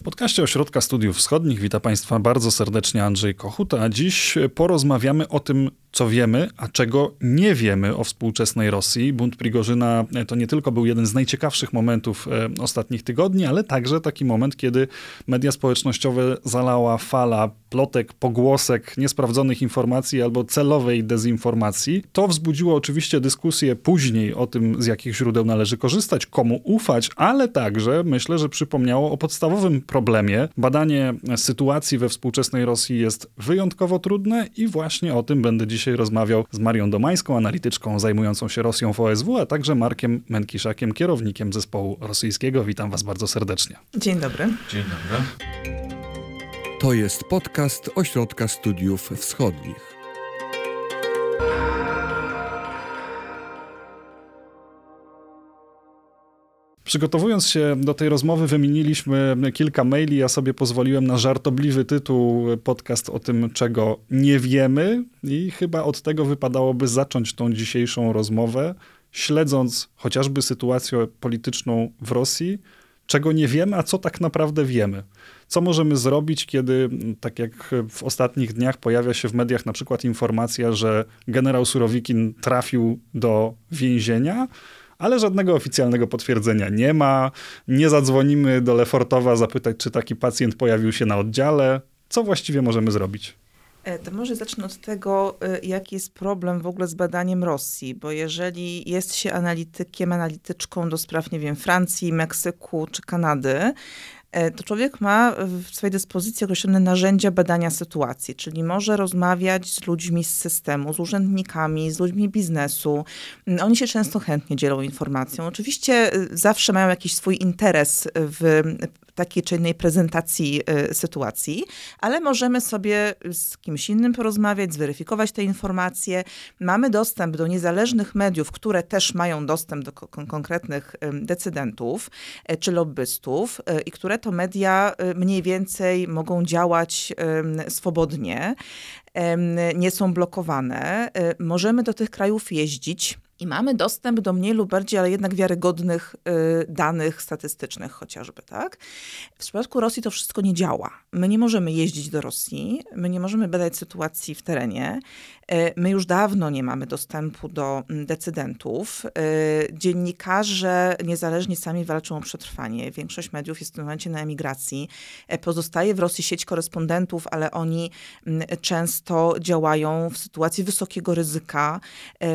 W podcaście Ośrodka Studiów Wschodnich witam Państwa bardzo serdecznie Andrzej Kochut, a dziś porozmawiamy o tym, co wiemy, a czego nie wiemy o współczesnej Rosji. Bunt Prigorzyna e, to nie tylko był jeden z najciekawszych momentów e, ostatnich tygodni, ale także taki moment, kiedy media społecznościowe zalała fala plotek, pogłosek, niesprawdzonych informacji albo celowej dezinformacji. To wzbudziło oczywiście dyskusję później o tym, z jakich źródeł należy korzystać, komu ufać, ale także myślę, że przypomniało o podstawowym problemie. Badanie sytuacji we współczesnej Rosji jest wyjątkowo trudne i właśnie o tym będę dzisiaj rozmawiał z Marią Domańską, analityczką zajmującą się Rosją w OSW, a także Markiem Menkiszakiem, kierownikiem zespołu rosyjskiego. Witam was bardzo serdecznie. Dzień dobry. Dzień dobry. To jest podcast Ośrodka Studiów Wschodnich. Przygotowując się do tej rozmowy, wymieniliśmy kilka maili. Ja sobie pozwoliłem na żartobliwy tytuł podcast o tym, czego nie wiemy, i chyba od tego wypadałoby zacząć tą dzisiejszą rozmowę, śledząc chociażby sytuację polityczną w Rosji, czego nie wiemy, a co tak naprawdę wiemy. Co możemy zrobić, kiedy, tak jak w ostatnich dniach, pojawia się w mediach na przykład informacja, że generał Surowikin trafił do więzienia? Ale żadnego oficjalnego potwierdzenia nie ma. Nie zadzwonimy do Lefortowa zapytać, czy taki pacjent pojawił się na oddziale. Co właściwie możemy zrobić? E, to może zacznę od tego, e, jaki jest problem w ogóle z badaniem Rosji, bo jeżeli jest się analitykiem, analityczką do spraw, nie wiem, Francji, Meksyku czy Kanady, to człowiek ma w swojej dyspozycji określone narzędzia badania sytuacji, czyli może rozmawiać z ludźmi z systemu, z urzędnikami, z ludźmi biznesu. Mm, oni się często chętnie dzielą informacją. Oczywiście y, zawsze mają jakiś swój interes w takiej czy innej prezentacji y, sytuacji, ale możemy sobie z kimś innym porozmawiać, zweryfikować te informacje. Mamy dostęp do niezależnych mediów, które też mają dostęp do konkretnych decydentów e, czy lobbystów e, i które to media e, mniej więcej mogą działać swobodnie, nie są blokowane. Możemy do tych krajów jeździć i mamy dostęp do mniej lub bardziej, ale jednak wiarygodnych y, danych statystycznych chociażby, tak? W przypadku Rosji to wszystko nie działa. My nie możemy jeździć do Rosji, my nie możemy badać sytuacji w terenie. Y, my już dawno nie mamy dostępu do mm, decydentów. Y, dziennikarze niezależnie sami walczą o przetrwanie. Większość mediów jest w tym momencie na emigracji. Y, pozostaje w Rosji sieć korespondentów, ale oni mm, często działają w sytuacji wysokiego ryzyka.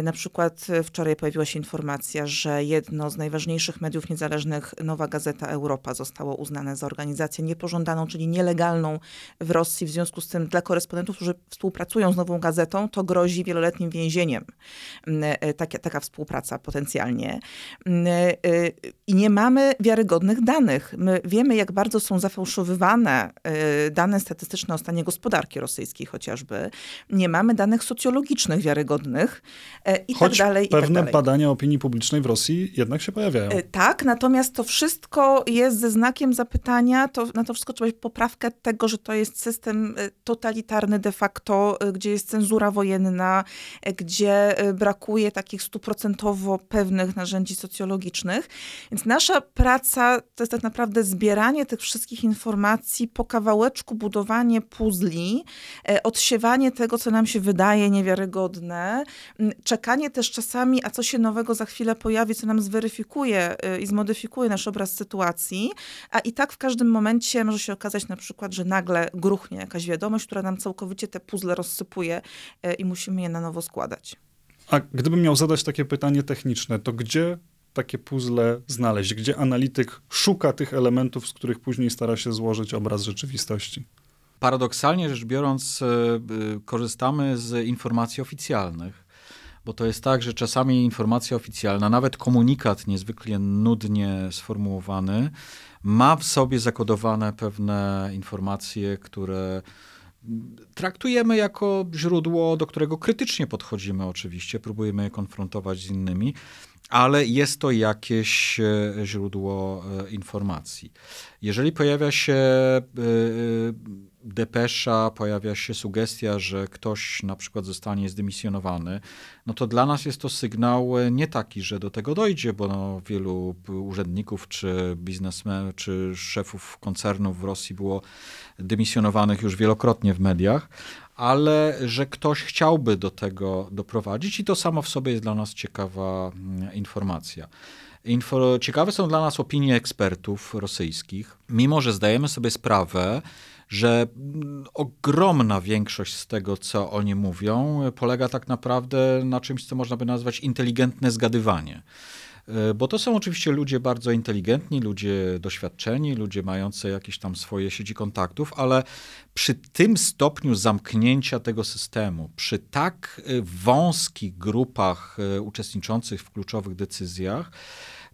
Na przykład Wczoraj pojawiła się informacja, że jedno z najważniejszych mediów niezależnych, Nowa Gazeta Europa, zostało uznane za organizację niepożądaną, czyli nielegalną w Rosji. W związku z tym dla korespondentów, którzy współpracują z Nową Gazetą, to grozi wieloletnim więzieniem. Mm, e, taka, taka współpraca potencjalnie. Mm, e, I nie mamy wiarygodnych danych. My wiemy, jak bardzo są zafałszowywane e, dane statystyczne o stanie gospodarki rosyjskiej chociażby. Nie mamy danych socjologicznych wiarygodnych i tak Choć tak dalej pewne tak badania opinii publicznej w Rosji jednak się pojawiają. E, tak, natomiast to wszystko jest ze znakiem zapytania, to, na to wszystko trzeba mieć poprawkę tego, że to jest system e, totalitarny de facto, e, gdzie jest cenzura wojenna, gdzie brakuje takich stuprocentowo pewnych narzędzi socjologicznych. Więc nasza praca to jest tak naprawdę zbieranie tych wszystkich informacji po kawałeczku, budowanie puzli, odsiewanie tego, co nam się wydaje niewiarygodne, czekanie też czasami a co się nowego za chwilę pojawi, co nam zweryfikuje i zmodyfikuje nasz obraz sytuacji, a i tak w każdym momencie może się okazać na przykład, że nagle gruchnie jakaś wiadomość, która nam całkowicie te puzzle rozsypuje y, i musimy je na nowo składać. A gdybym miał zadać takie pytanie techniczne, to gdzie takie puzzle znaleźć? Gdzie analityk szuka tych elementów, z których później stara się złożyć obraz rzeczywistości? Paradoksalnie rzecz biorąc, y, korzystamy z informacji oficjalnych bo to jest tak, że czasami informacja oficjalna, nawet komunikat niezwykle nudnie sformułowany, ma w sobie zakodowane pewne informacje, które traktujemy jako źródło, do którego krytycznie podchodzimy oczywiście, próbujemy je konfrontować z innymi, ale jest to jakieś e, źródło e, informacji. Jeżeli pojawia się depesza, pojawia się sugestia, że ktoś na przykład zostanie zdymisjonowany, no to dla nas jest to sygnał e, nie taki, że do tego dojdzie, bo no, wielu urzędników, czy biznesmenów, czy szefów koncernów w Rosji było dymisjonowanych już wielokrotnie w mediach, ale że ktoś chciałby do tego doprowadzić i to samo w sobie jest dla nas ciekawa mm, informacja. Info, ciekawe są dla nas opinie ekspertów rosyjskich, mimo że zdajemy sobie sprawę, że mm, ogromna większość z tego, co oni mówią, polega tak naprawdę na czymś, co można by nazwać inteligentne zgadywanie. E, bo to są oczywiście ludzie bardzo inteligentni, ludzie doświadczeni, ludzie mający jakieś tam swoje sieci kontaktów, ale przy tym stopniu zamknięcia tego systemu, przy tak e, wąskich grupach e, uczestniczących w kluczowych decyzjach,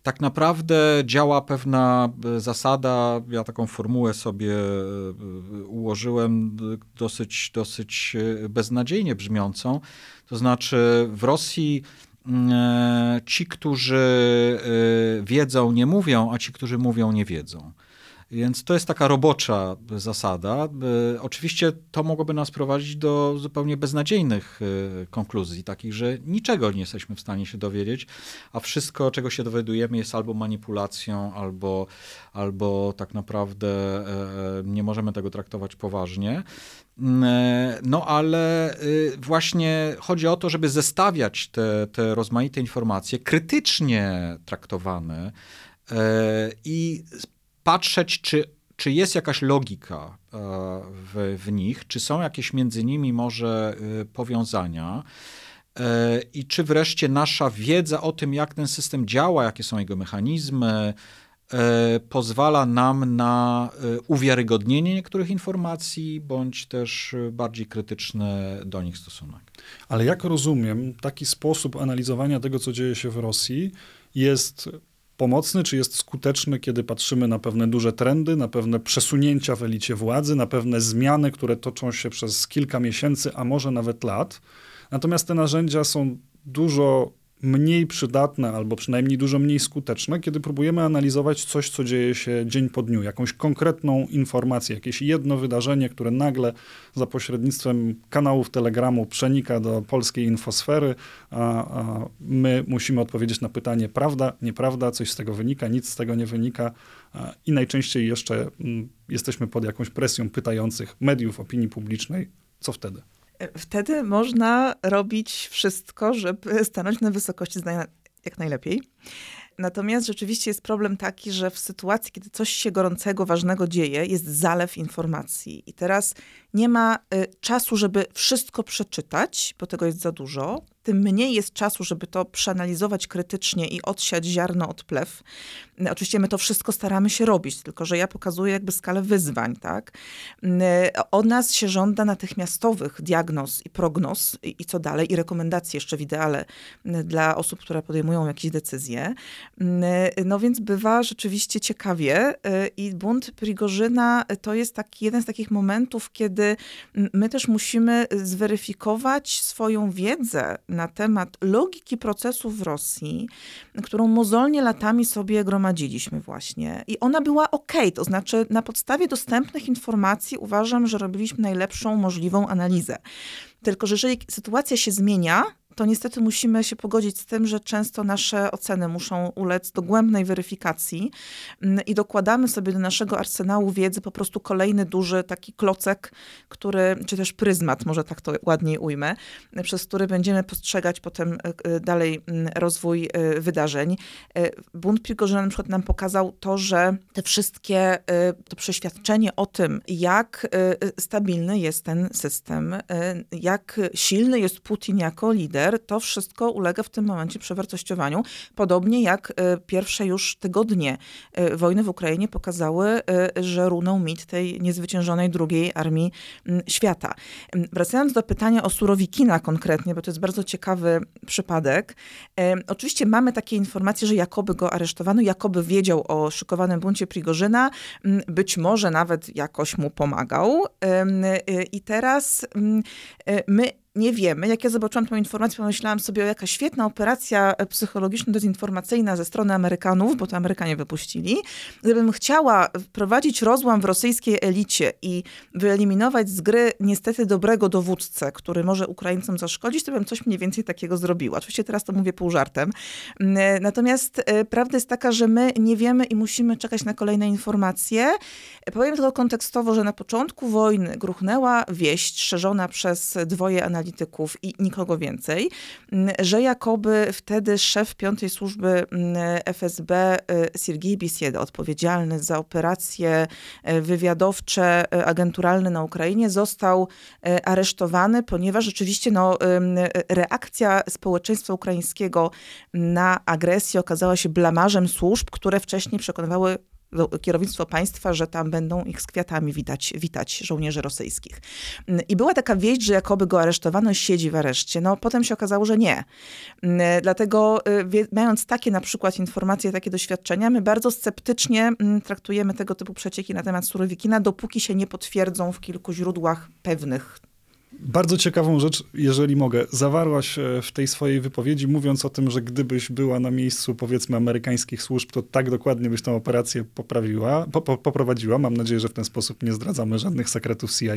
tak naprawdę działa pewna e, zasada, ja taką formułę sobie e, ułożyłem dosyć, dosyć e, beznadziejnie brzmiącą. To znaczy w Rosji mm, ci, którzy wiedzą, nie mówią, a ci, którzy mówią, nie wiedzą. Więc to jest taka robocza zasada. E, oczywiście to mogłoby nas prowadzić do zupełnie beznadziejnych e, konkluzji, takich, że niczego nie jesteśmy w stanie się dowiedzieć, a wszystko, czego się dowiadujemy, jest albo manipulacją, albo, albo tak naprawdę e, nie możemy tego traktować poważnie. Mm, no ale właśnie chodzi o to, żeby zestawiać te, te rozmaite informacje, krytycznie traktowane i patrzeć, czy, czy jest jakaś logika e, w, w nich, czy są jakieś między nimi może e, powiązania. E, I czy wreszcie nasza wiedza o tym, jak ten system działa, jakie są jego mechanizmy, pozwala nam na uwiarygodnienie niektórych informacji, bądź też bardziej krytyczny do nich stosunek. Ale jak rozumiem, taki sposób analizowania tego, co dzieje się w Rosji, jest pomocny, czy jest skuteczny, kiedy patrzymy na pewne duże trendy, na pewne przesunięcia w elicie władzy, na pewne zmiany, które toczą się przez kilka miesięcy, a może nawet lat. Natomiast te narzędzia są dużo mniej przydatne albo przynajmniej dużo mniej skuteczne, kiedy próbujemy analizować coś, co dzieje się dzień po dniu, jakąś konkretną informację, jakieś jedno wydarzenie, które nagle za pośrednictwem kanałów Telegramu przenika do polskiej infosfery, a, a my musimy odpowiedzieć na pytanie prawda, nieprawda, coś z tego wynika, nic z tego nie wynika i najczęściej jeszcze mm, jesteśmy pod jakąś presją pytających mediów opinii publicznej. Co wtedy? Wtedy można robić wszystko, żeby stanąć na wysokości jak najlepiej. Natomiast rzeczywiście jest problem taki, że w sytuacji, kiedy coś się gorącego, ważnego dzieje, jest zalew informacji. I teraz nie ma y, czasu, żeby wszystko przeczytać, bo tego jest za dużo tym mniej jest czasu, żeby to przeanalizować krytycznie i odsiać ziarno od plew. Oczywiście my to wszystko staramy się robić, tylko że ja pokazuję jakby skalę wyzwań, tak? Od nas się żąda natychmiastowych diagnoz i prognoz i, i co dalej, i rekomendacji jeszcze w ideale dla osób, które podejmują jakieś decyzje. No więc bywa rzeczywiście ciekawie i bunt Prigorzyna to jest taki, jeden z takich momentów, kiedy my też musimy zweryfikować swoją wiedzę na temat logiki procesów w Rosji, którą mozolnie latami sobie gromadziliśmy właśnie. I ona była ok, to znaczy na podstawie dostępnych informacji uważam, że robiliśmy najlepszą możliwą analizę. Tylko, że jeżeli sytuacja się zmienia, to niestety musimy się pogodzić z tym, że często nasze oceny muszą ulec dogłębnej weryfikacji mm, i dokładamy sobie do naszego arsenału wiedzy po prostu kolejny duży taki klocek, który, czy też pryzmat, może tak to ładniej ujmę, przez który będziemy postrzegać potem e, e, dalej mm, rozwój e, wydarzeń. Bunt Prigorzyna na przykład nam pokazał to, że te wszystkie, to przeświadczenie o tym, jak stabilny jest ten system, jak silny jest Putin jako lider, to wszystko ulega w tym momencie przewartościowaniu. Podobnie jak e, pierwsze już tygodnie e, wojny w Ukrainie pokazały, e, że runął mit tej niezwyciężonej drugiej armii świata. Wracając do pytania o Surowikina konkretnie, bo to jest bardzo ciekawy przypadek. Oczywiście mamy takie informacje, że jakoby go aresztowano, jakoby wiedział o szykowanym buncie Prigorzyna, być może nawet jakoś mu pomagał. I teraz my nie wiemy. Jak ja zobaczyłam tę informację, pomyślałam sobie, o jaka świetna operacja psychologiczno-dezinformacyjna ze strony Amerykanów, bo to Amerykanie wypuścili. Gdybym chciała wprowadzić rozłam w rosyjskiej elicie i wyeliminować z gry niestety dobrego dowódcę, który może Ukraińcom zaszkodzić, to bym coś mniej więcej takiego zrobiła. Oczywiście teraz to mówię pół żartem. Natomiast e, prawda jest taka, że my nie wiemy i musimy czekać na kolejne informacje. Powiem tylko kontekstowo, że na początku wojny gruchnęła wieść szerzona przez dwoje analityków i nikogo więcej, że jakoby wtedy szef piątej służby FSB e, Siergiej Bisieda, odpowiedzialny za operacje e, wywiadowcze, e, agenturalne na Ukrainie, został aresztowany, ponieważ rzeczywiście no, reakcja społeczeństwa ukraińskiego na agresję okazała się blamarzem służb, które wcześniej przekonywały kierownictwo państwa, że tam będą ich z kwiatami witać, witać żołnierzy rosyjskich. I była taka wieść, że jakoby go aresztowano siedzi w areszcie. No potem się okazało, że nie. Dlatego y, mając takie na przykład informacje, takie doświadczenia, my bardzo sceptycznie mm, traktujemy tego typu przecieki na temat Surowikina, dopóki się nie potwierdzą w kilku źródłach pewnych bardzo ciekawą rzecz, jeżeli mogę, zawarłaś e, w tej swojej wypowiedzi, mówiąc o tym, że gdybyś była na miejscu, powiedzmy, amerykańskich służb, to tak dokładnie byś tę operację poprawiła, po, po, poprowadziła. Mam nadzieję, że w ten sposób nie zdradzamy żadnych sekretów CIA,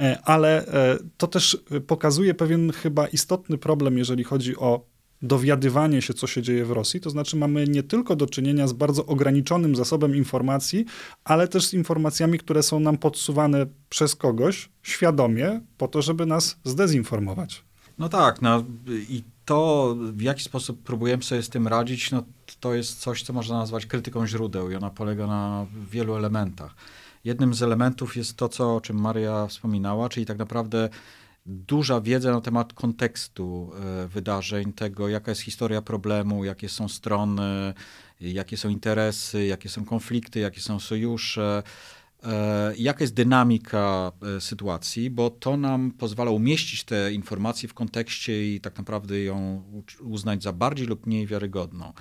e, ale e, to też pokazuje pewien chyba istotny problem, jeżeli chodzi o dowiadywanie się, co się dzieje w Rosji. To znaczy, mamy nie tylko do czynienia z bardzo ograniczonym zasobem informacji, ale też z informacjami, które są nam podsuwane przez kogoś świadomie, po to, żeby nas zdezinformować. No tak, no i to, w jaki sposób próbujemy sobie z tym radzić, no to jest coś, co można nazwać krytyką źródeł i ona polega na wielu elementach. Jednym z elementów jest to, co, o czym Maria wspominała, czyli tak naprawdę duża wiedza na temat kontekstu e, wydarzeń, tego jaka jest historia problemu, jakie są strony, jakie są interesy, jakie są konflikty, jakie są sojusze, e, jaka jest dynamika e, sytuacji, bo to nam pozwala umieścić te informacje w kontekście i tak naprawdę ją uznać za bardziej lub mniej wiarygodną.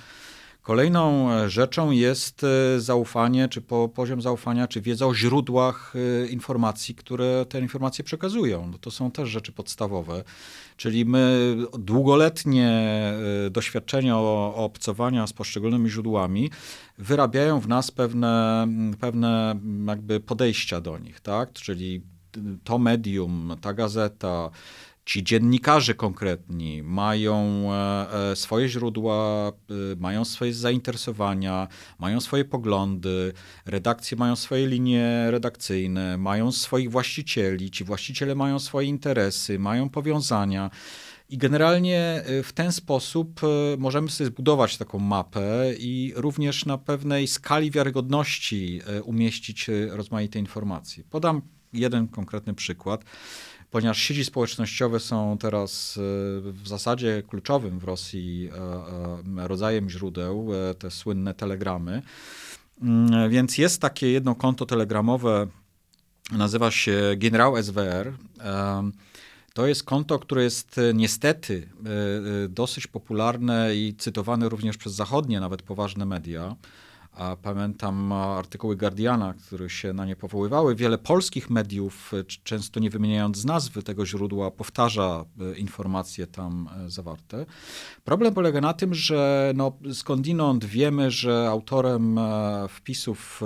Kolejną e, rzeczą jest e, zaufanie, czy po, poziom zaufania, czy wiedza o źródłach e, informacji, które te informacje przekazują. No to są też rzeczy podstawowe. Czyli my długoletnie doświadczenia obcowania z poszczególnymi źródłami wyrabiają w nas pewne, pewne jakby podejścia do nich, tak? Czyli to medium, ta gazeta, Ci dziennikarze konkretni mają e, e, swoje źródła, e, mają swoje zainteresowania, mają swoje poglądy, redakcje mają swoje linie redakcyjne, mają swoich właścicieli, ci właściciele mają swoje interesy, mają powiązania. I generalnie w ten sposób możemy sobie zbudować taką mapę i również na pewnej skali wiarygodności umieścić rozmaite informacje. Podam jeden konkretny przykład ponieważ sieci społecznościowe są teraz e, w zasadzie kluczowym w Rosji e, e, rodzajem źródeł, te słynne telegramy. Mm, więc jest takie jedno konto telegramowe, nazywa się Generał SWR. To jest konto, które jest niestety dosyć popularne i cytowane również przez zachodnie, nawet poważne media. Pamiętam artykuły Guardiana, które się na nie powoływały. Wiele polskich mediów, e, często nie wymieniając nazwy tego źródła, powtarza e, informacje tam e, zawarte. Problem polega na tym, że no, skądinąd wiemy, że autorem wpisów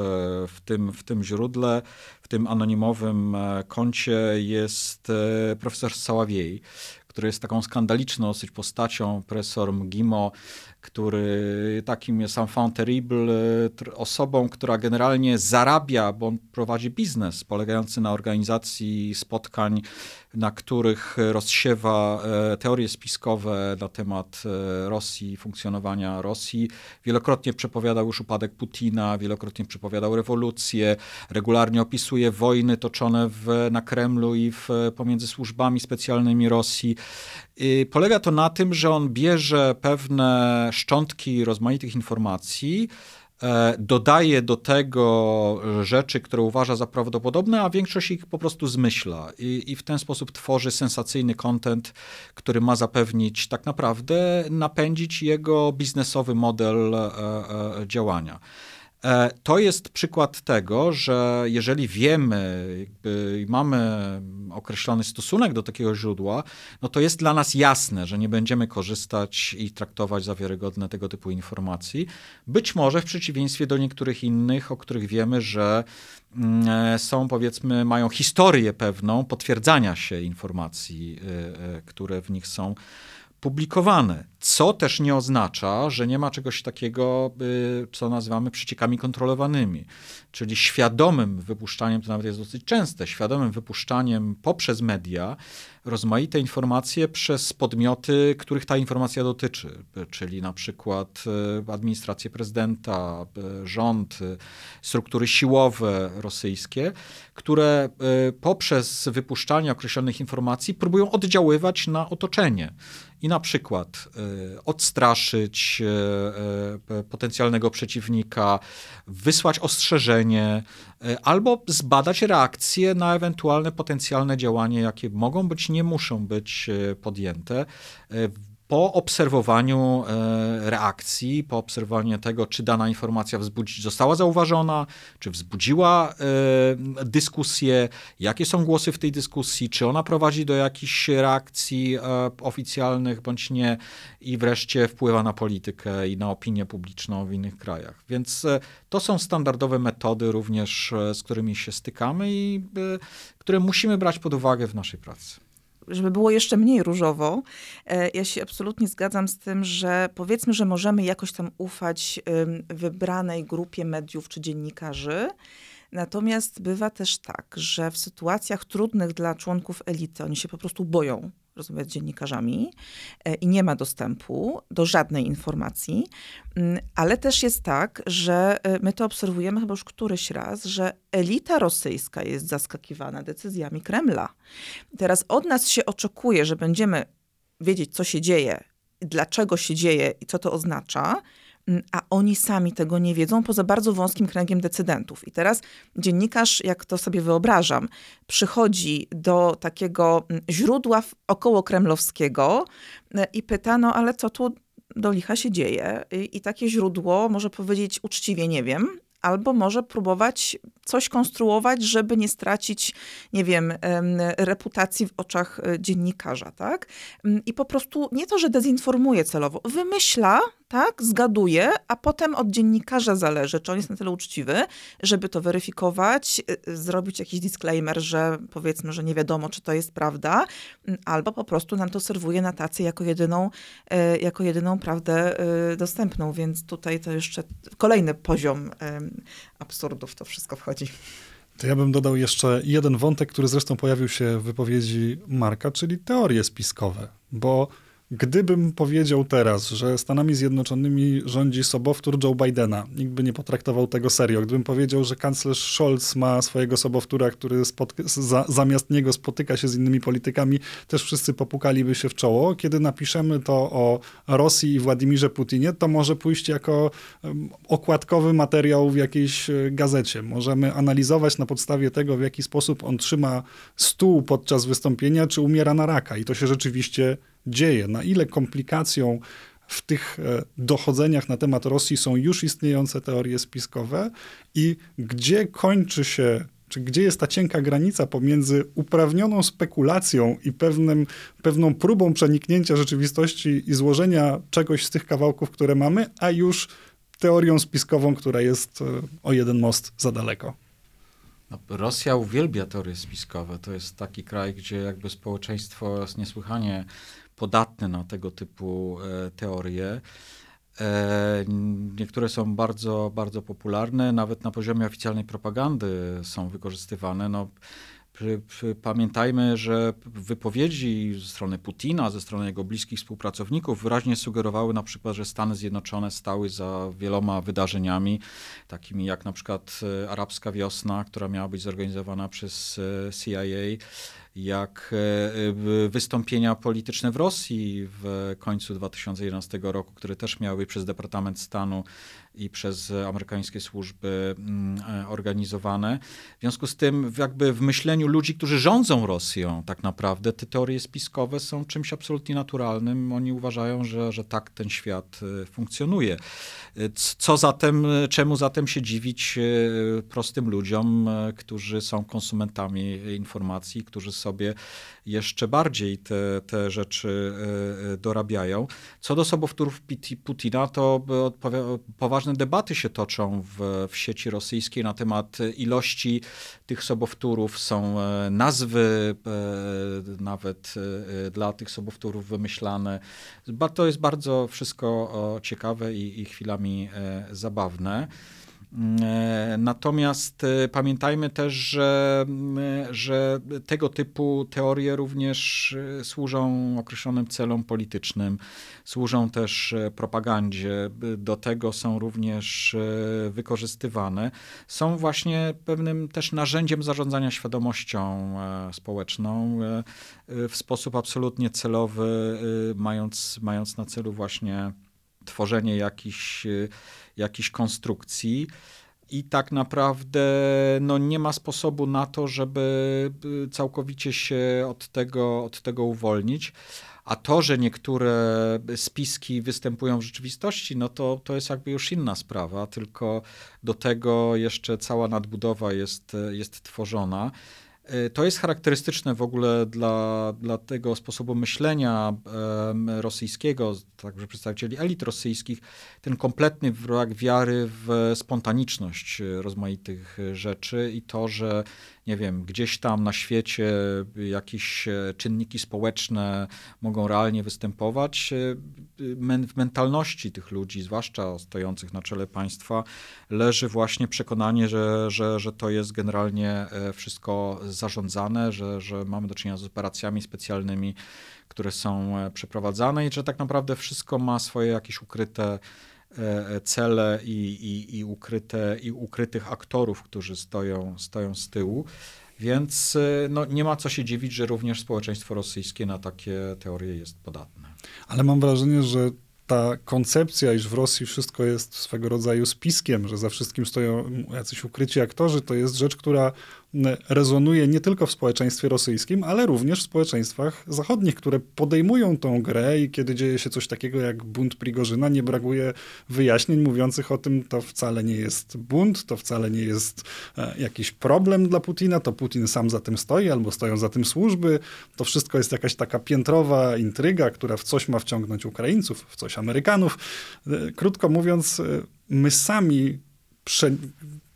w tym, w tym źródle, w tym anonimowym koncie jest profesor Saławiej, który jest taką skandaliczną dosyć postacią, profesor Mgimo, który takim jest enfant terrible, osobą, która generalnie zarabia, bo on prowadzi biznes polegający na organizacji spotkań, na których rozsiewa e, teorie spiskowe na temat e, Rosji, funkcjonowania Rosji. Wielokrotnie przepowiadał już upadek Putina, wielokrotnie przepowiadał rewolucję, regularnie opisuje wojny toczone w, na Kremlu i w, pomiędzy służbami specjalnymi Rosji. I polega to na tym, że on bierze pewne szczątki rozmaitych informacji, dodaje do tego rzeczy, które uważa za prawdopodobne, a większość ich po prostu zmyśla i, i w ten sposób tworzy sensacyjny content, który ma zapewnić tak naprawdę napędzić jego biznesowy model e, e, działania. E, to jest przykład tego, że jeżeli wiemy, mamy określony stosunek do takiego źródła, no to jest dla nas jasne, że nie będziemy korzystać i traktować za wiarygodne tego typu informacji. Być może w przeciwieństwie do niektórych innych, o których wiemy, że mm, e, są powiedzmy, mają historię pewną potwierdzania się informacji, e, które w nich są publikowane, co też nie oznacza, że nie ma czegoś takiego, y, co nazywamy przeciekami kontrolowanymi, czyli świadomym wypuszczaniem, to nawet jest dosyć częste, świadomym wypuszczaniem poprzez media rozmaite informacje przez podmioty, których ta informacja dotyczy, czyli na przykład y, administrację prezydenta, y, rząd, struktury siłowe rosyjskie, które poprzez wypuszczanie określonych informacji próbują oddziaływać na otoczenie i na przykład y, odstraszyć y, y, potencjalnego przeciwnika, wysłać ostrzeżenie albo zbadać reakcje na ewentualne potencjalne działania, jakie mogą być, nie muszą być podjęte po obserwowaniu e, reakcji, po obserwowaniu tego, czy dana informacja została zauważona, czy wzbudziła e, dyskusję, jakie są głosy w tej dyskusji, czy ona prowadzi do jakichś reakcji e, oficjalnych bądź nie, i wreszcie wpływa na politykę i na opinię publiczną w innych krajach. Więc to są standardowe metody również, z którymi się stykamy i które musimy brać pod uwagę w naszej pracy żeby było jeszcze mniej różowo, e, ja się absolutnie zgadzam z tym, że powiedzmy, że możemy jakoś tam ufać wybranej grupie mediów czy dziennikarzy. Natomiast bywa też tak, że w sytuacjach trudnych dla członków elity oni się po prostu boją rozmawiać z dziennikarzami e, i nie ma dostępu do żadnej informacji, mm, ale też jest tak, że e, my to obserwujemy chyba już któryś raz, że elita rosyjska jest zaskakiwana decyzjami Kremla. Teraz od nas się oczekuje, że będziemy wiedzieć, co się dzieje, dlaczego się dzieje i co to oznacza, a oni sami tego nie wiedzą, poza bardzo wąskim kręgiem decydentów. I teraz dziennikarz, jak to sobie wyobrażam, przychodzi do takiego mm, źródła około kremlowskiego e, i pyta, no ale co tu do licha się dzieje? I, I takie źródło może powiedzieć uczciwie, nie wiem, albo może próbować coś konstruować, żeby nie stracić, nie wiem, reputacji w oczach e, dziennikarza, tak? Mm, I po prostu nie to, że dezinformuje celowo, wymyśla tak, zgaduje, a potem od dziennikarza zależy, czy on jest na tyle uczciwy, żeby to weryfikować, y, y, zrobić jakiś disclaimer, że powiedzmy, że nie wiadomo, czy to jest prawda, mm, albo po prostu nam to serwuje na tacy jako jedyną, y, jako jedyną prawdę dostępną, więc tutaj to jeszcze kolejny poziom absurdów to wszystko wchodzi. To ja bym dodał jeszcze jeden wątek, który zresztą pojawił się w wypowiedzi Marka, czyli teorie spiskowe, bo Gdybym powiedział teraz, że Stanami Zjednoczonymi rządzi sobowtór Joe Bidena, nikt by nie potraktował tego serio. Gdybym powiedział, że kanclerz Scholz ma swojego sobowtóra, który za, zamiast niego spotyka się z innymi politykami, też wszyscy popukaliby się w czoło. Kiedy napiszemy to o Rosji i Władimirze Putinie, to może pójść jako okładkowy materiał w jakiejś e, gazecie. Możemy analizować na podstawie tego, w jaki sposób on trzyma stół podczas wystąpienia, czy umiera na raka. I to się rzeczywiście dzieje, na ile komplikacją w tych e, dochodzeniach na temat Rosji są już istniejące teorie spiskowe i gdzie kończy się, czy gdzie jest ta cienka granica pomiędzy uprawnioną spekulacją i pewnym, pewną próbą przeniknięcia rzeczywistości i złożenia czegoś z tych kawałków, które mamy, a już teorią spiskową, która jest e, o jeden most za daleko. No, Rosja uwielbia teorie spiskowe. To jest taki kraj, gdzie jakby społeczeństwo jest niesłychanie podatne na tego typu e, teorie. E, niektóre są bardzo, bardzo popularne, nawet na poziomie oficjalnej propagandy są wykorzystywane. No, Pamiętajmy, że wypowiedzi ze strony Putina, ze strony jego bliskich współpracowników wyraźnie sugerowały na przykład, że Stany Zjednoczone stały za wieloma wydarzeniami, takimi jak na przykład e, arabska wiosna, która miała być zorganizowana przez CIA, jak e, wystąpienia polityczne w Rosji w końcu 2011 roku, które też miały być przez Departament Stanu i przez amerykańskie służby mm, e, organizowane. W związku z tym, jakby w myśleniu ludzi, którzy rządzą Rosją, tak naprawdę te teorie spiskowe są czymś absolutnie naturalnym. Oni uważają, że, że tak ten świat e, funkcjonuje. Co zatem, czemu zatem się dziwić prostym ludziom, którzy są konsumentami informacji, którzy są sobie jeszcze bardziej te, te rzeczy dorabiają. Co do sobowtórów Putina, to poważne debaty się toczą w, w sieci rosyjskiej na temat ilości tych sobowtórów. Są nazwy nawet dla tych sobowtórów wymyślane. To jest bardzo wszystko ciekawe i, i chwilami zabawne. E, natomiast e, pamiętajmy też, że, że tego typu teorie również e, służą określonym celom politycznym, służą też propagandzie, do tego są również wykorzystywane. Są właśnie pewnym też narzędziem zarządzania świadomością społeczną w sposób absolutnie celowy, mając, mając na celu właśnie tworzenie jakichś jakichś konstrukcji. I tak naprawdę no, nie ma sposobu na to, żeby y, całkowicie się od tego, od tego uwolnić. A to, że niektóre spiski występują w rzeczywistości, no to, to jest jakby już inna sprawa, tylko do tego jeszcze cała nadbudowa jest, jest tworzona. E, to jest charakterystyczne w ogóle dla, dla tego sposobu myślenia rosyjskiego, także przedstawicieli elit rosyjskich, ten kompletny brak wiary w spontaniczność rozmaitych rzeczy i to, że nie wiem, gdzieś tam na świecie jakieś e, czynniki społeczne mogą realnie występować. E, w mentalności tych ludzi, zwłaszcza stojących na czele państwa, leży właśnie przekonanie, że, że, że to jest generalnie e, wszystko zarządzane, że, że mamy do czynienia z operacjami specjalnymi, które są przeprowadzane i że tak naprawdę wszystko ma swoje jakieś ukryte cele i, i, i, ukryte, i ukrytych aktorów, którzy stoją, stoją z tyłu. Więc no, nie ma co się dziwić, że również społeczeństwo rosyjskie na takie teorie jest podatne. Ale mam wrażenie, że ta koncepcja, iż w Rosji wszystko jest swego rodzaju spiskiem, że za wszystkim stoją jacyś ukryci aktorzy, to jest rzecz, która rezonuje nie tylko w społeczeństwie rosyjskim, ale również w społeczeństwach zachodnich, które podejmują tą grę i kiedy dzieje się coś takiego jak bunt Prigorzyna, nie brakuje wyjaśnień mówiących o tym, to wcale nie jest bunt, to wcale nie jest e, jakiś problem dla Putina, to Putin sam za tym stoi albo stoją za tym służby. To wszystko jest jakaś taka piętrowa intryga, która w coś ma wciągnąć Ukraińców, w coś Amerykanów. E, krótko mówiąc, e, my sami prze,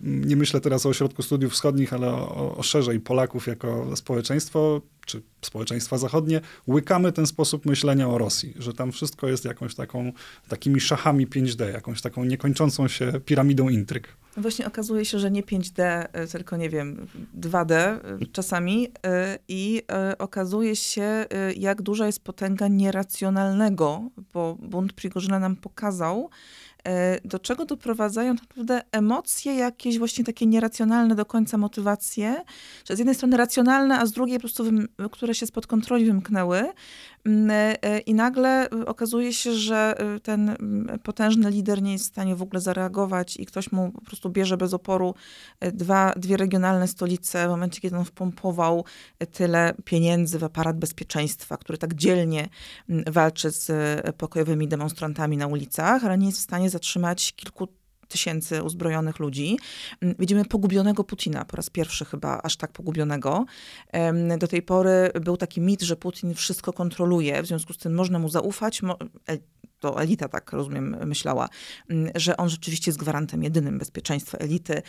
nie myślę teraz o Ośrodku Studiów Wschodnich, ale o, o, szerzej Polaków jako społeczeństwo, czy społeczeństwa zachodnie, łykamy ten sposób myślenia o Rosji, że tam wszystko jest jakąś taką, takimi szachami 5D, jakąś taką niekończącą się piramidą intryg. Właśnie okazuje się, że nie 5D, y, tylko nie wiem, 2D y, czasami y, i okazuje się, jak duża jest potęga nieracjonalnego, bo bunt Prigorzyna nam pokazał, E, do czego doprowadzają tak naprawdę emocje, jakieś właśnie takie nieracjonalne do końca motywacje, że z jednej strony racjonalne, a z drugiej po prostu, które się spod kontroli wymknęły. Mm, e, e, I nagle okazuje się, że ten mm, potężny lider nie jest w stanie w ogóle zareagować i ktoś mu po prostu bierze bez oporu dwa, dwie regionalne stolice w momencie, kiedy on wpompował tyle pieniędzy w aparat bezpieczeństwa, który tak dzielnie mm, walczy z pokojowymi demonstrantami na ulicach, ale nie jest w stanie zatrzymać kilku tysięcy uzbrojonych ludzi. Mm, widzimy pogubionego Putina, po raz pierwszy chyba aż tak pogubionego. Do tej pory był taki mit, że Putin wszystko kontroluje, w związku z tym można mu zaufać to elita tak rozumiem myślała, mm, że on rzeczywiście jest gwarantem jedynym bezpieczeństwa elity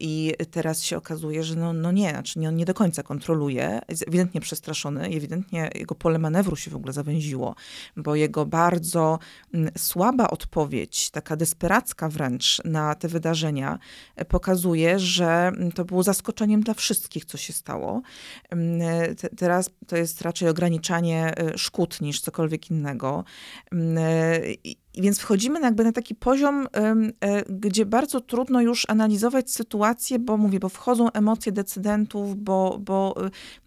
i teraz się okazuje, że no, no nie, znaczy on nie do końca kontroluje, jest ewidentnie przestraszony, ewidentnie jego pole manewru się w ogóle zawęziło, bo jego bardzo mm, słaba odpowiedź, taka desperacka wręcz na te wydarzenia e, pokazuje, że mm, to było zaskoczeniem dla wszystkich, co się stało. Teraz to jest raczej ograniczanie e, szkód niż cokolwiek innego. E, więc wchodzimy jakby na taki poziom, e, gdzie bardzo trudno już analizować sytuację, bo mówię, bo wchodzą emocje decydentów, bo, bo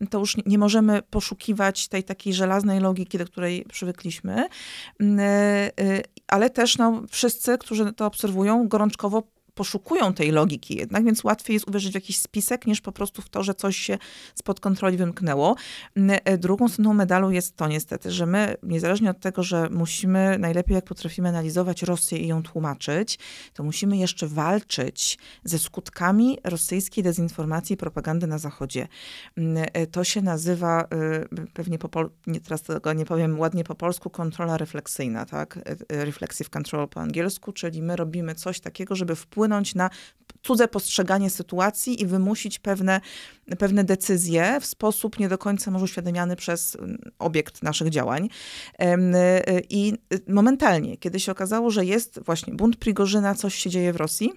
e, to już nie możemy poszukiwać tej takiej żelaznej logiki, do której przywykliśmy. Ale też no, wszyscy, którzy to obserwują, gorączkowo poszukują tej logiki jednak, więc łatwiej jest uwierzyć w jakiś spisek, niż po prostu w to, że coś się spod kontroli wymknęło. E, drugą stroną medalu jest to niestety, że my, niezależnie od tego, że musimy najlepiej jak potrafimy analizować Rosję i ją tłumaczyć, to musimy jeszcze walczyć ze skutkami rosyjskiej dezinformacji i propagandy na Zachodzie. E, to się nazywa, e, pewnie po pol- nie, teraz tego nie powiem ładnie po polsku, kontrola refleksyjna, tak? Reflexive control po angielsku, czyli my robimy coś takiego, żeby wpłynąć na cudze postrzeganie sytuacji i wymusić pewne, pewne decyzje w sposób nie do końca może uświadamiany przez mm, obiekt naszych działań. I momentalnie, kiedy się okazało, że jest właśnie bunt Prigorzyna, coś się dzieje w Rosji,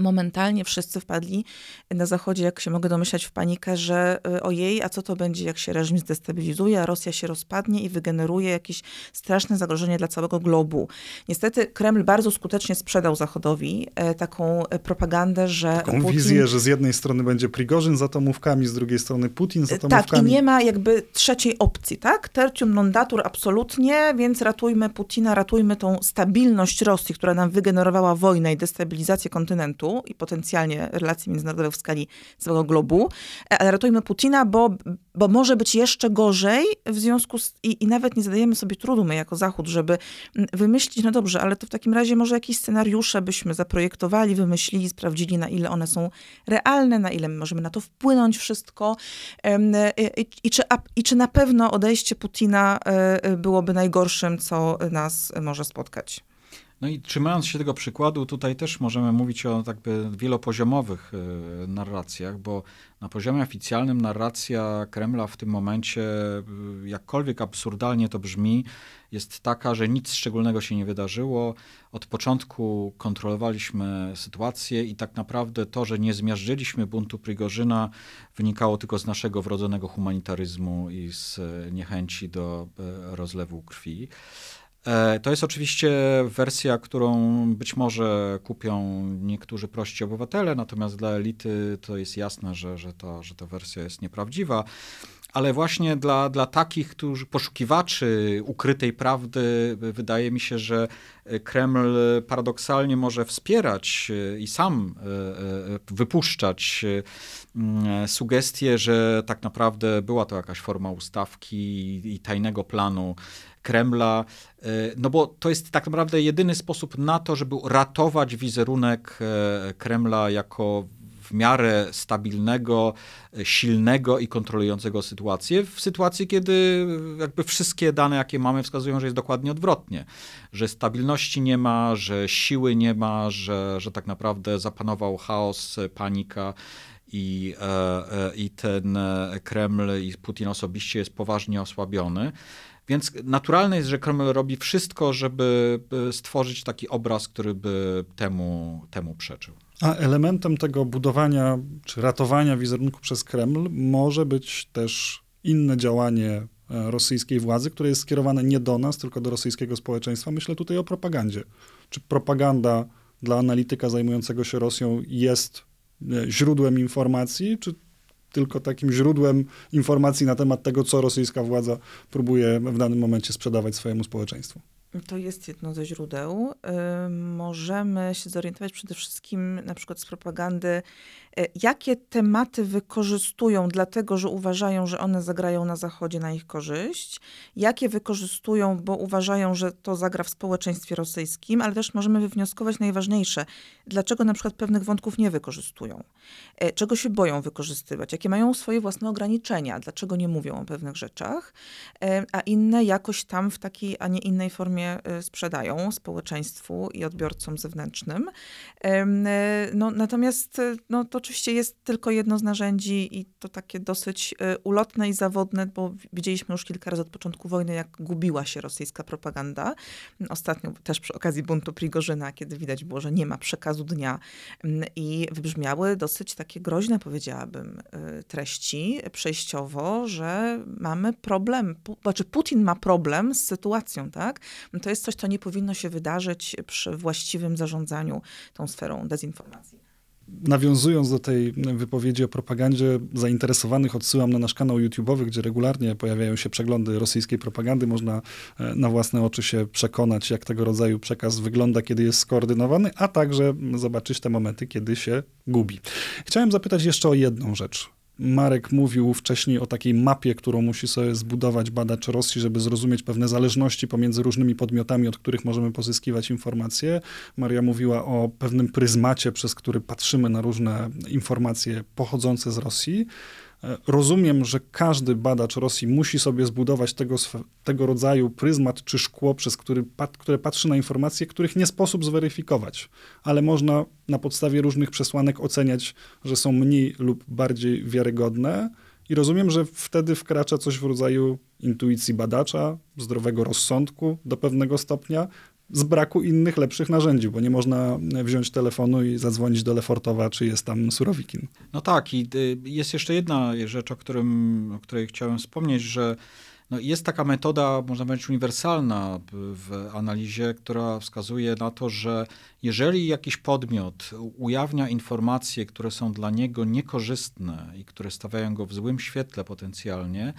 momentalnie wszyscy wpadli na Zachodzie, jak się mogę domyślać, w panikę, że y, ojej, a co to będzie, jak się reżim zdestabilizuje, a Rosja się rozpadnie i wygeneruje jakieś straszne zagrożenie dla całego globu. Niestety Kreml bardzo skutecznie sprzedał Zachodowi e, taką e, propagandę, że Taką Putin... wizję, że z jednej strony będzie Prigorzyn z atomówkami, z drugiej strony Putin z atomówkami. Tak, i nie ma jakby trzeciej opcji, tak? Tertium non datur absolutnie, więc ratujmy Putina, ratujmy tą stabilność Rosji, która nam wygenerowała wojnę i destabilizację kontynentu, i potencjalnie relacji międzynarodowych w skali całego globu, e, ale ratujmy Putina, bo, bo może być jeszcze gorzej w związku z... I, I nawet nie zadajemy sobie trudu my jako Zachód, żeby wymyślić, no dobrze, ale to w takim razie może jakieś scenariusze byśmy zaprojektowali, wymyślili, sprawdzili, na ile one są realne, na ile możemy na to wpłynąć wszystko e, i, i, czy, i czy na pewno odejście Putina e, byłoby najgorszym, co nas może spotkać. No i trzymając się tego przykładu, tutaj też możemy mówić o jakby wielopoziomowych e, narracjach, bo na poziomie oficjalnym narracja Kremla w tym momencie, e, jakkolwiek absurdalnie to brzmi, jest taka, że nic szczególnego się nie wydarzyło. Od początku kontrolowaliśmy sytuację i tak naprawdę to, że nie zmiażdżyliśmy buntu Prigorzyna, wynikało tylko z naszego wrodzonego humanitaryzmu i z e, niechęci do rozlewu krwi. E, to jest oczywiście wersja, którą być może kupią niektórzy prości obywatele, natomiast dla elity to jest jasne, że, że, to, że ta wersja jest nieprawdziwa. Ale właśnie dla, dla takich, którzy poszukiwaczy ukrytej prawdy, wydaje mi się, że Kreml paradoksalnie może wspierać i sam e, e, wypuszczać sugestie, że tak naprawdę była to jakaś forma ustawki i tajnego planu Kremla, e, no bo to jest tak naprawdę jedyny sposób na to, żeby ratować wizerunek e, Kremla jako w miarę stabilnego, e, silnego i kontrolującego sytuację, w sytuacji, kiedy jakby wszystkie dane, jakie mamy, wskazują, że jest dokładnie odwrotnie, że stabilności nie ma, że siły nie ma, że, że tak naprawdę zapanował chaos, panika. I, I ten Kreml i Putin osobiście jest poważnie osłabiony. Więc naturalne jest, że Kreml robi wszystko, żeby stworzyć taki obraz, który by temu, temu przeczył. A elementem tego budowania czy ratowania wizerunku przez Kreml może być też inne działanie e, rosyjskiej władzy, które jest skierowane nie do nas, tylko do rosyjskiego społeczeństwa. Myślę tutaj o propagandzie. Czy propaganda dla analityka zajmującego się Rosją jest e, źródłem informacji, czy tylko takim źródłem informacji na temat tego, co rosyjska władza próbuje w danym momencie sprzedawać swojemu społeczeństwu. To jest jedno ze źródeł. Możemy się zorientować przede wszystkim na przykład z propagandy jakie tematy wykorzystują, dlatego że uważają, że one zagrają na Zachodzie na ich korzyść, jakie wykorzystują, bo uważają, że to zagra w społeczeństwie rosyjskim, ale też możemy wywnioskować najważniejsze, dlaczego na przykład pewnych wątków nie wykorzystują, e, czego się boją wykorzystywać, jakie mają swoje własne ograniczenia, dlaczego nie mówią o pewnych rzeczach, e, a inne jakoś tam w takiej, a nie innej formie sprzedają społeczeństwu i odbiorcom zewnętrznym. No, natomiast no, to oczywiście jest tylko jedno z narzędzi i to takie dosyć e, ulotne i zawodne, bo widzieliśmy już kilka razy od początku wojny, jak gubiła się rosyjska propaganda. Ostatnio też przy okazji buntu Prigorzyna, kiedy widać było, że nie ma przekazu dnia mm, i wybrzmiały dosyć takie groźne, powiedziałabym, e, treści przejściowo, że mamy problem, znaczy Putin ma problem z sytuacją, tak? To jest coś, co nie powinno się wydarzyć przy właściwym zarządzaniu tą sferą dezinformacji. Nawiązując do tej wypowiedzi o propagandzie zainteresowanych, odsyłam na nasz kanał YouTube'owy, gdzie regularnie pojawiają się przeglądy rosyjskiej propagandy. Można e, na własne oczy się przekonać, jak tego rodzaju przekaz wygląda, kiedy jest skoordynowany, a także zobaczyć te momenty, kiedy się gubi. Chciałem zapytać jeszcze o jedną rzecz. Marek mówił wcześniej o takiej mapie, którą musi sobie zbudować badacz Rosji, żeby zrozumieć pewne zależności pomiędzy różnymi podmiotami, od których możemy pozyskiwać informacje. Maria mówiła o pewnym pryzmacie, przez który patrzymy na różne informacje pochodzące z Rosji. Rozumiem, że każdy badacz Rosji musi sobie zbudować tego, tego rodzaju pryzmat czy szkło, przez który, które patrzy na informacje, których nie sposób zweryfikować, ale można na podstawie różnych przesłanek oceniać, że są mniej lub bardziej wiarygodne. I rozumiem, że wtedy wkracza coś w rodzaju intuicji badacza, zdrowego rozsądku do pewnego stopnia, z braku innych, lepszych narzędzi, bo nie można wziąć telefonu i zadzwonić do Lefortowa, czy jest tam Surowikin. No tak, i y, jest jeszcze jedna rzecz, o, którym, o której chciałem wspomnieć, że no jest taka metoda, można powiedzieć, uniwersalna w analizie, która wskazuje na to, że jeżeli jakiś podmiot ujawnia informacje, które są dla niego niekorzystne i które stawiają go w złym świetle potencjalnie,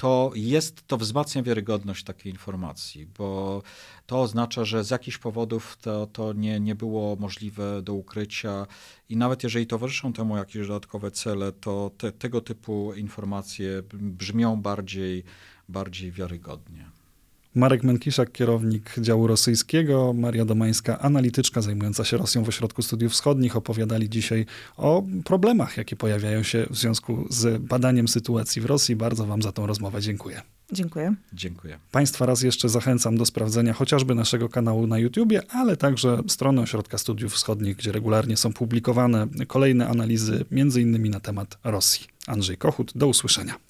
to jest, to wzmacnia wiarygodność takiej informacji, bo to oznacza, że z jakichś powodów to, to nie, nie było możliwe do ukrycia i nawet jeżeli towarzyszą temu jakieś dodatkowe cele, to te, tego typu informacje brzmią bardziej, bardziej wiarygodnie. Marek Menkiszak, kierownik działu rosyjskiego, Maria Domańska, analityczka zajmująca się Rosją w Ośrodku Studiów Wschodnich, opowiadali dzisiaj o problemach, jakie pojawiają się w związku z badaniem sytuacji w Rosji. Bardzo Wam za tą rozmowę dziękuję. Dziękuję. Dziękuję. Państwa raz jeszcze zachęcam do sprawdzenia chociażby naszego kanału na YouTubie, ale także strony Ośrodka Studiów Wschodnich, gdzie regularnie są publikowane kolejne analizy, między innymi na temat Rosji. Andrzej Kochut, do usłyszenia.